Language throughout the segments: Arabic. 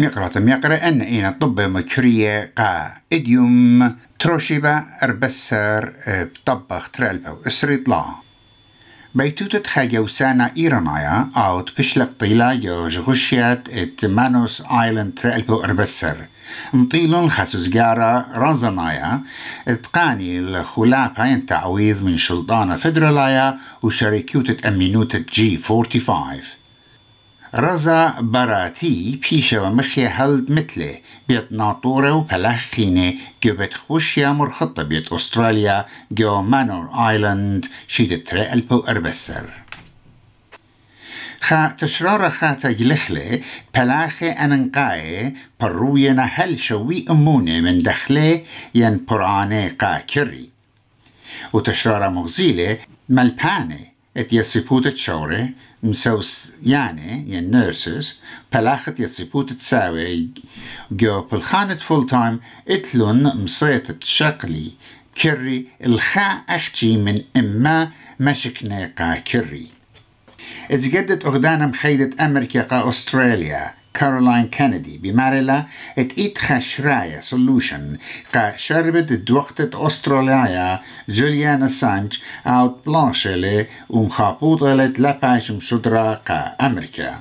نقرأ ميقرأ أن إينا طب مكرية قا إديوم تروشيبا أربسر بطبخ ترألبو إسريط لا. بيتوتة خاجوسانا إيرانايا أوت بشلق طيلا يوج غشيات إت مانوس آيلاند ترألبو أربسر. مطيلون خاسوس جارا رازنايا اتقاني الخلافة تعويض من شلطانة فدرالايا وشركيوتة أمينوتة جي 45 رزا براتي بيشا ومخي هلد مثله بيت ناطورة وبلخينة جبت خوشيا مرخطة بيت أستراليا جو مانور آيلاند شيد ترقلبو أربسر. خا تشرار خا تجلخلي بلاخي أننقاي بروينا هل شوي أموني من دخلي ين براني قا كري وتشرار مغزيلة ملباني ات يسيبوت شوري مسوس يعني يعني نيرسز بلاخت يسيبوت تساوي جو بالخانة فول تايم اتلون مصيت شقلي كري الخاء أختي من اما مشكنا قا كري اتجدت اغدانا مخيدة أمريكا قا استراليا كارولاين كينيدي بمارلا ات ايت خشرايا سولوشن قا شربت دوقت استراليا جوليان اسانج اوت بلانشلي ومخابوطلت لباش مشدرا قا أمريكا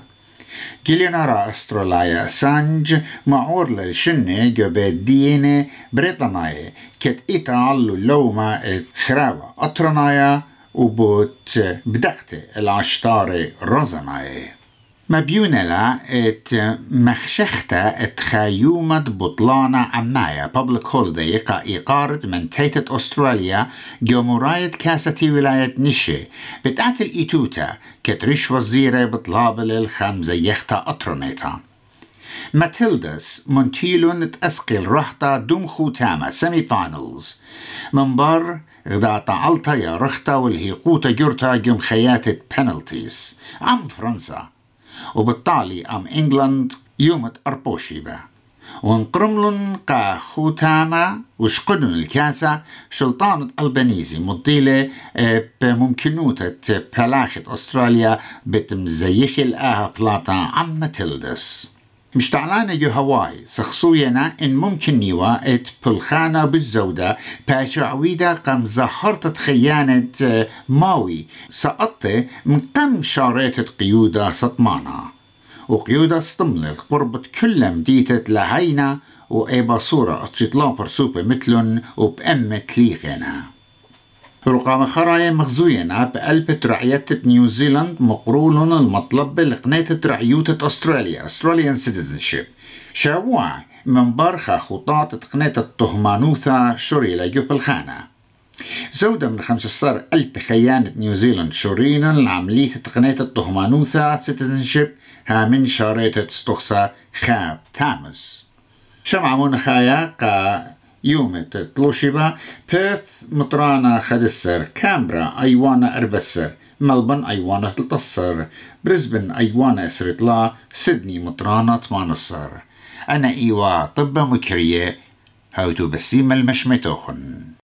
جيلينارا استراليا اسانج معور للشنة جبت دينة بريطانية كت ايتالو لوما خرابة اطرنايا وبوت بدقت العشتاري رزنايه مبيونلا ات مخشختا ات خيومة بطلانة عمايا public holiday قا إيقارة من تيتة أستراليا جو مراية كاسة ولاية نشي بتاعت الإيتوتا كتريش وزيرة بطلابل الخمزة يختا أطرنيتا ماتيلدس منتيلون تأسقل رحتا دوم خوتاما سيمي فاينلز من بار إذا تعلتا يا رختا والهيقوتا جرتا جم خياتة بنالتيز عم فرنسا وبالتالي أم إنجلند يومت أربوشيبا ونقرملن قا خوتاما وشقدن الكاسة شلطانة ألبانيزي مطيلة آه، بممكنوتة بلاخة أستراليا بتمزيخ الآها بلاطا عم تلدس مش تعلانة جو هواي سخصوينا إن ممكن نيوا إت بلخانة بالزودة باشا عويدة قم زهرت خيانة آه، ماوي. سقطت من قم شاريت قيودة سطمانة وقيودة استملت قربت كل مديتة لهينا وإيبا صورة اتشطلا برسوبة مثلن وبأمة ليخنا رقم خرايا مغزوينا بقلب رعية نيوزيلاند مقرولون المطلب لقنية رعيوتة أستراليا أستراليان سيتيزنشيب شاوع من برخة خطاط تقنية التهمانوثة شوري لجوب الخانة زودة من خمسة صار ألف خيانة نيوزيلاند شورين العملية تقنية التهمانوثة سيتيزنشيب ها من شارية استخصى خاب تامز شمع خايا قا يوم تلوشيبا بيرث مطرانا خدسر. كامبرا أيوانا أربسر. ملبن أيوانا تلتصر. بريسبن أيوانا أسرتلا سيدني مطرانا تمانصر. أنا إيوا طب مكرية. هاوتو بسيم المشمتوخن.